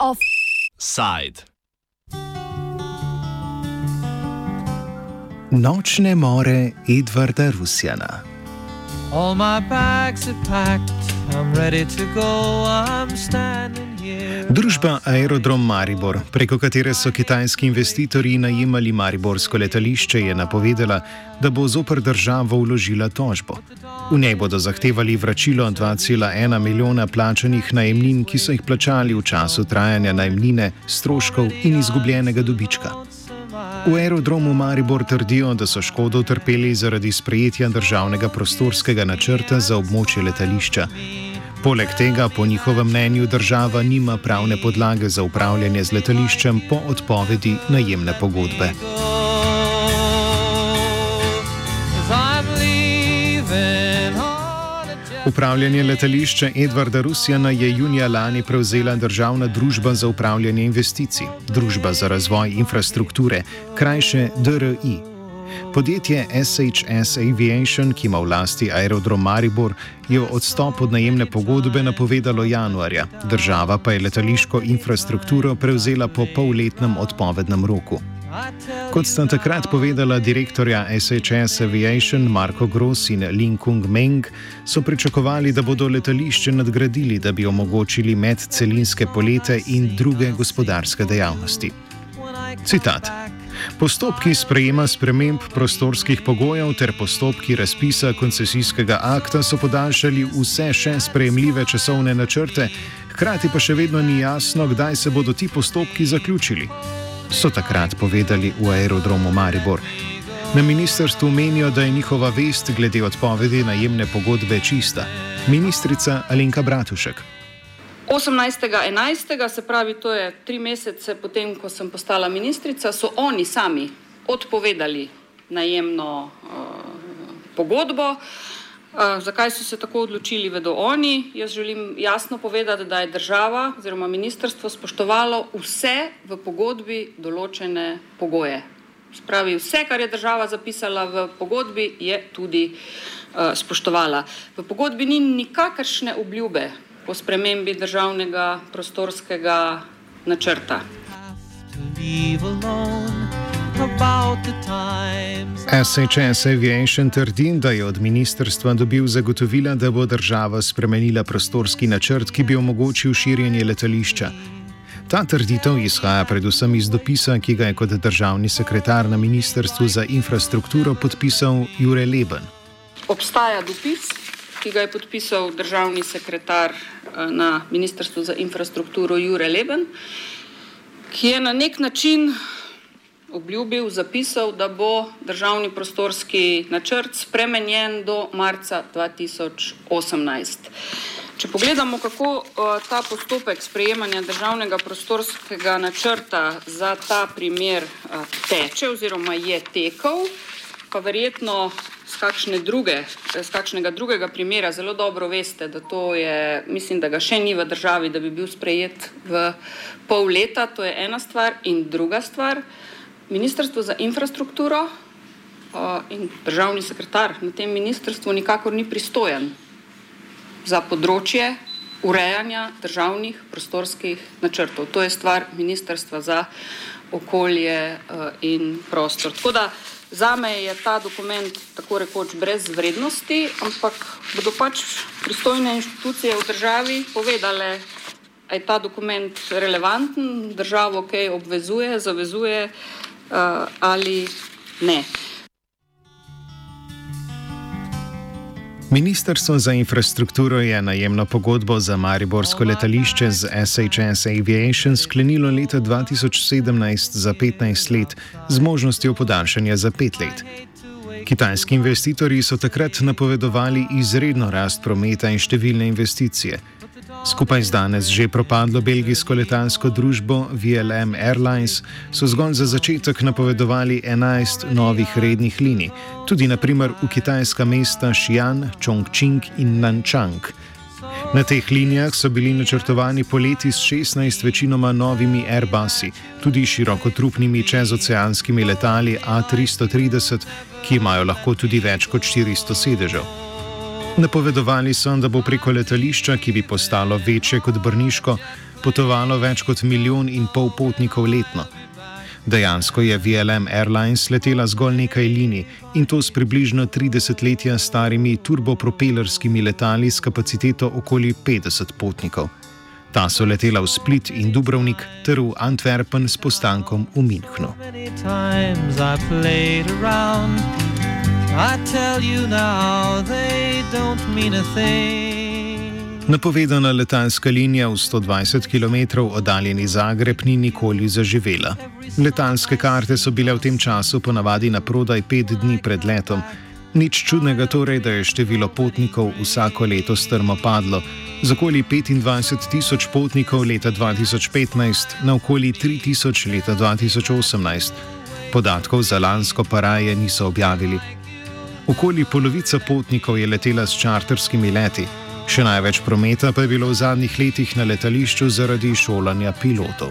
Offside. Nočne more Edvarda Rusjana. All my bags are packed, I'm ready to go, I'm standing. Družba Aerodrom Maribor, preko katere so kitajski investitorji najemali Mariborsko letališče, je napovedala, da bo zoper državo vložila tožbo. V njej bodo zahtevali vračilo 2,1 milijona plačanih najemnin, ki so jih plačali v času trajanja najemnine, stroškov in izgubljenega dobička. V aerodromu Maribor trdijo, da so škodo utrpeli zaradi sprejetja državnega prostorskega načrta za območje letališča. Poleg tega, po njihovem mnenju, država nima pravne podlage za upravljanje z letališčem po odpovedi najemne pogodbe. Upravljanje letališča Edvarda Rusjana je junija lani prevzela državna družba za upravljanje investicij, Družba za razvoj infrastrukture, krajše DRI. Podjetje SHS Aviation, ki ima v lasti aerodrom Maribor, je odstop od najemne pogodbe napovedalo januarja, država pa je letališko infrastrukturo prevzela po polletnem odpovednem roku. Kot sta takrat povedala direktorja SHS Aviation Marko Gross in Lin Kung Meng, so pričakovali, da bodo letališče nadgradili, da bi omogočili medcelinske polete in druge gospodarske dejavnosti. Citat. Postopki sprejema sprememb prostorskih pogojev ter postopki razpisa koncesijskega akta so podaljšali vse še sprejemljive časovne načrte, hkrati pa še vedno ni jasno, kdaj se bodo ti postopki zaključili. So takrat povedali v aerodromu Maribor. Na ministrstvu menijo, da je njihova vest glede odpovedi najemne pogodbe čista. Ministrica Alenka Bratušek. 18.11., se pravi, to je tri mesece potem, ko sem postala ministrica, so oni sami odpovedali najemno uh, pogodbo. Uh, zakaj so se tako odločili, vedo oni. Jaz želim jasno povedati, da je država oziroma ministrstvo spoštovalo vse v pogodbi določene pogoje. Spravi, vse, kar je država zapisala v pogodbi, je tudi uh, spoštovala. V pogodbi ni nikakršne obljube po spremembi državnega prostorskega načrta. SHS Aviation trdi, da je od ministrstva dobil zagotovila, da bo država spremenila prostorski načrt, ki bi omogočil širjenje letališča. Ta trditev izhaja predvsem iz dopisa, ki ga je kot državni sekretar na Ministrstvu za infrastrukturo podpisal Jure Leben. Obstaja dopis, ki ga je podpisal državni sekretar eh, na Ministrstvu za infrastrukturo Jure Leben, ki je na nek način obljubil, zapisal, da bo državni prostorski načrt spremenjen do marca 2018. Če pogledamo, kako uh, ta postopek sprejemanja državnega prostorskega načrta za ta primer uh, teče oziroma je tekel, pa verjetno z, kakšne druge, z kakšnega drugega primera zelo dobro veste, da to je, mislim, da ga še ni v državi, da bi bil sprejet v pol leta, to je ena stvar. In druga stvar, Ministrstvo za infrastrukturo uh, in državni sekretar na tem ministrstvu nikakor ni pristojen za področje urejanja državnih prostorskih načrtov. To je stvar Ministrstva za okolje uh, in prostor. Tako da za me je ta dokument tako rekoč brez vrednosti, ampak bodo pač pristojne inštitucije v državi povedale, a je ta dokument relevanten, državo kaj obvezuje, zavezuje uh, ali ne. Ministrstvo za infrastrukturo je najemno pogodbo za Mariborsko letališče z SHS Aviation sklenilo leta 2017 za 15 let z možnostjo podaljšanja za 5 let. Kitajski investitorji so takrat napovedovali izredno rast prometa in številne investicije. Skupaj z danes že propadlo belgijsko letalsko družbo VLM Airlines so zgolj za začetek napovedovali 11 novih rednih linij, tudi naprimer v kitajska mesta Xi'an, Chongqing in Nanchang. Na teh linijah so bili načrtovani poleti s 16 večinoma novimi Airbusi, tudi širokotrupnimi čezoceanskimi letali A330, ki imajo lahko tudi več kot 400 sedežev. Napovedovali so, da bo preko letališča, ki bi postalo večje kot Brniško, potovalo več kot milijon in pol potnikov letno. Dejansko je VLM Airlines letela zgolj nekaj linij in to s približno 30 letja starimi turbopropelerskimi letali s kapaciteto okoli 50 potnikov. Ta so letela v Split in Dubrovnik ter v Antwerpen s postankom v Münchnu. I tell you now, they don't mean a thing. Napovedana letalska linija v 120 km oddaljeni Zagreb ni nikoli zaživela. Letalske karte so bile v tem času ponavadi na prodaj pet dni pred letom. Nič čudnega torej, da je število potnikov vsako leto strmo padlo, z okoli 25 tisoč potnikov leta 2015 na okoli 3 tisoč leta 2018. Podatkov za lansko paraje niso objavili. Okoli polovica potnikov je letela s čarterskimi leti. Še največ prometa pa je bilo v zadnjih letih na letališču zaradi šolanja pilotov.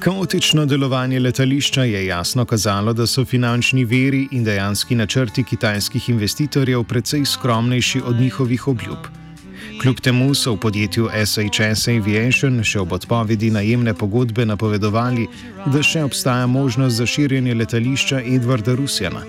Kaotično delovanje letališča je jasno kazalo, da so finančni veri in dejanski načrti kitajskih investitorjev precej skromnejši od njihovih obljub. Kljub temu so v podjetju SHS Aviation še ob odpovedi najemne pogodbe napovedovali, da še obstaja možnost za širjenje letališča Edvarda Rusjana.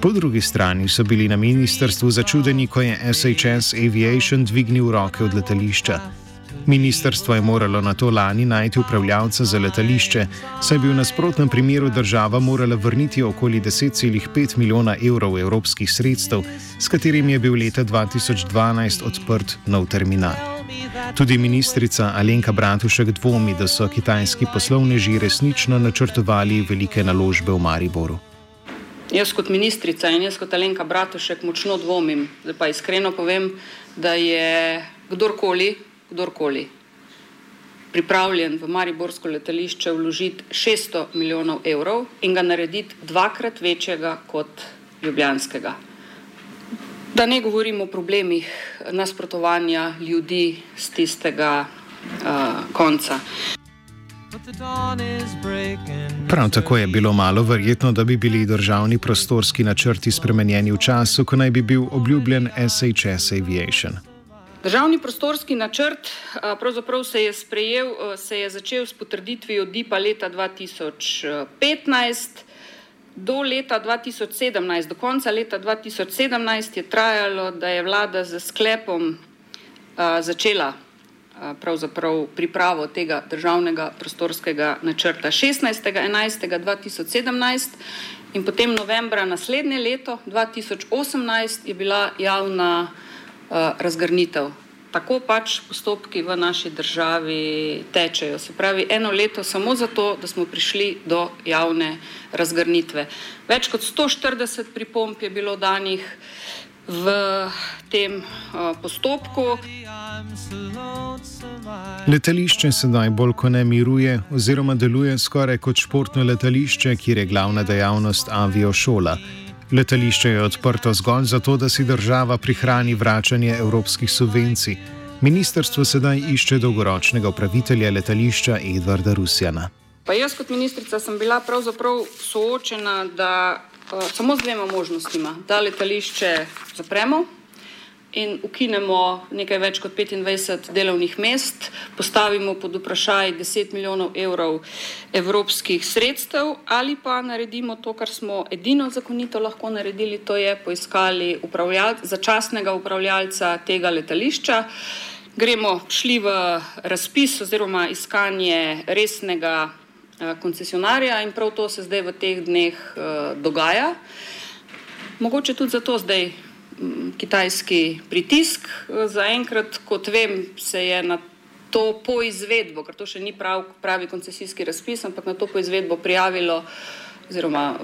Po drugi strani so bili na ministrstvu začudeni, ko je SHS Aviation dvignil roke od letališča. Ministrstvo je moralo na to lani najti upravljavca za letališče, saj bi v nasprotnem primeru država morala vrniti okoli 10,5 milijona evrov evropskih sredstev, s katerimi je bil leta 2012 odprt nov terminal. Tudi ministrica Alenka Bratušek dvomi, da so kitajski poslovneži resnično načrtovali velike naložbe v Mariboru. Jaz kot ministrica in jaz kot Alenka Bratušek močno dvomim, da pa iskreno povem, da je kdorkoli kdorkoli pripravljen v Mariborsko letališče vložiti 600 milijonov evrov in ga narediti dvakrat večjega kot ljubljanskega. Da ne govorimo o problemih nasprotovanja ljudi z tistega uh, konca. Prav tako je bilo malo verjetno, da bi bili državni prostorski načrti spremenjeni v času, ko naj bi bil obljubljen SHS Aviation. Državni prostorski načrt pravzaprav se je sprejel, se je začel s potrditvijo DIPA leta 2015. Do leta 2017, do konca leta 2017 je trajalo, da je vlada z sklepom začela pripravo tega državnega prostorskega načrta 16.11.2017 in potem novembra naslednje leto 2018 je bila javna razgrnitev. Tako pač postopki v naši državi tečejo. Se pravi, eno leto samo zato, da smo prišli do javne razgrnitve. Več kot 140 pripomp je bilo danih v tem uh, postopku. Letališče sedaj bolj kot ne miruje, oziroma deluje skoraj kot športno letališče, kjer je glavna dejavnost aviošola. Letališče je odprto zgolj zato, da si država prihrani vračanje evropskih subvencij. Ministrstvo sedaj išče dolgoročnega upravitelja letališča Edvarda Rusjana. Pa jaz kot ministrica sem bila pravzaprav soočena da, uh, samo z dvema možnostima, da letališče zapremo in ukinemo nekaj več kot 25 delovnih mest, postavimo pod vprašaj 10 milijonov evrov evropskih sredstev ali pa naredimo to, kar smo edino zakonito lahko naredili, to je poiskali upravljal, začasnega upravljalca tega letališča. Gremo šli v razpis oziroma iskanje resnega eh, koncesionarja in prav to se zdaj v teh dneh uh, dogaja. Mogoče tudi zato zdaj kitajski pritisk. Zaenkrat, kot vem, se je na to poizvedbo, ker to še ni prav, pravi koncesijski razpis, ampak na to poizvedbo prijavilo oziroma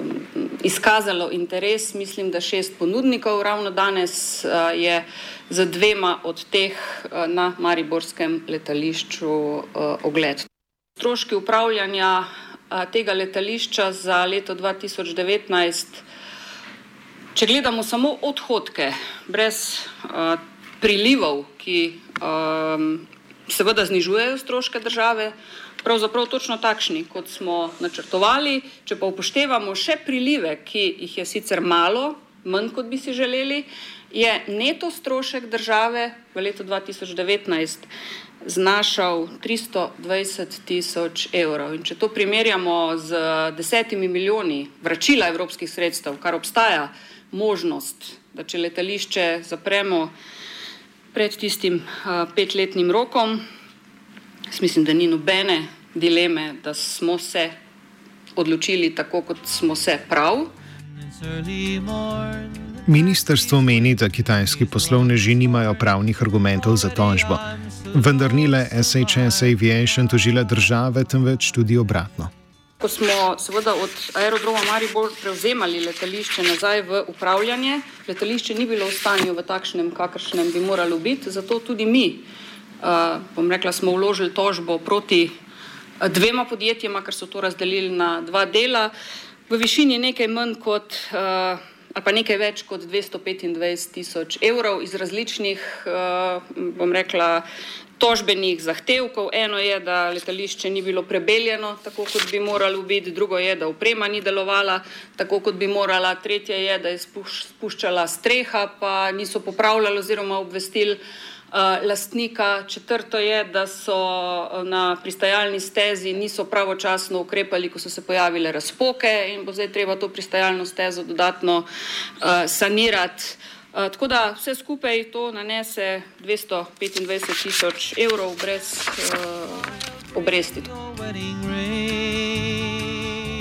izkazalo interes, mislim, da šest ponudnikov. Ravno danes je za dvema od teh na Mariborskem letališču ogled. Stroški upravljanja tega letališča za leto 2019, če gledamo samo odhodke, brez prilivov, ki seveda znižujejo stroške države, pravzaprav točno takšni, kot smo načrtovali. Če pa upoštevamo še prilive, ki jih je sicer malo, manj kot bi si želeli, je neto strošek države v letu 2019 znašal 320 tisoč evrov. In če to primerjamo z desetimi milijoni vračila evropskih sredstev, kar obstaja možnost, da če letališče zapremo pred tistim uh, petletnim rokom, Jaz mislim, da ni nobene dileme, da smo se odločili tako, kot smo se prav. Ministrstvo meni, da kitajski poslovneži nimajo pravnih argumentov za tožbo, vendar ni le SHS Aviation tožila države, temveč tudi obratno. Ko smo seveda od aerodroma Maribor prevzemali letališče nazaj v upravljanje, letališče ni bilo v stanju v takšnem, kakršnem bi moralo biti, zato tudi mi uh, bom rekla, smo vložili tožbo proti uh, dvema podjetjema, ker so to razdelili na dva dela, v višini nekaj manj kot uh, ali pa nekaj več kot 225 tisoč evrov iz različnih, uh, bom rekla, tožbenih zahtevkov. Eno je, da letališče ni bilo prebeljeno tako, kot bi moralo biti, drugo je, da uprema ni delovala tako, kot bi morala, tretje je, da je spuščala streha, pa niso popravljali oziroma obvestili. Eh, lastnika. Četrto je, da so eh, na pristajalni stezi niso pravočasno ukrepali, ko so se pojavile razpoke in bo zdaj treba to pristajalno stezo dodatno uh, sanirati. Tako da vse skupaj to nanese 225 tisoč evrov brez uh, obresti.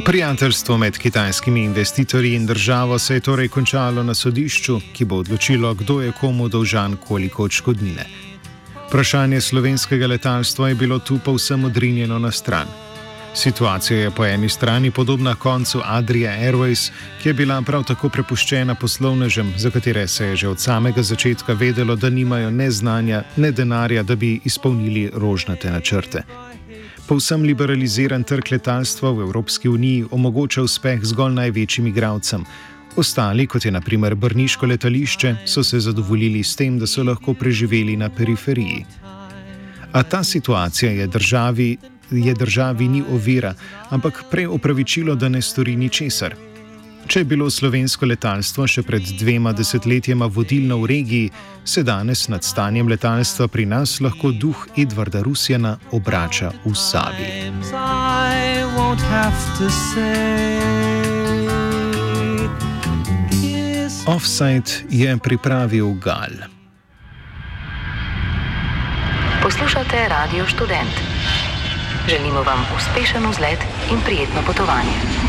Prijateljstvo med kitajskimi investitorji in državo se je torej končalo na sodišču, ki bo odločilo, kdo je komu dolžan koliko odškodnine. Vprašanje slovenskega letalstva je bilo tu povsem odrinjeno na stran. Situacija je po eni strani podobna koncu Adria Airways, ki je bila prav tako prepuščena poslovnežem, za katere se je že od samega začetka vedelo, da nimajo ne znanja, ne denarja, da bi izpolnili rožnate načrte povsem liberaliziran trg letalstva v Evropski uniji omogoča uspeh zgolj največjim igralcem. Ostali, kot je naprimer Brniško letališče, so se zadovoljili s tem, da so lahko preživeli na periferiji. A ta situacija je državi, je državi ni ovira, ampak prej opravičilo, da ne stori ničesar. Če je bilo slovensko letalstvo še pred dvema desetletjema vodilno v regiji, se danes nad stanjem letalstva pri nas lahko duh Edvarda Rusjana obrača v Savi. Offside je pripravil Gal. Poslušate Radio Student. Želimo vam uspešen vzlet in prijetno potovanje.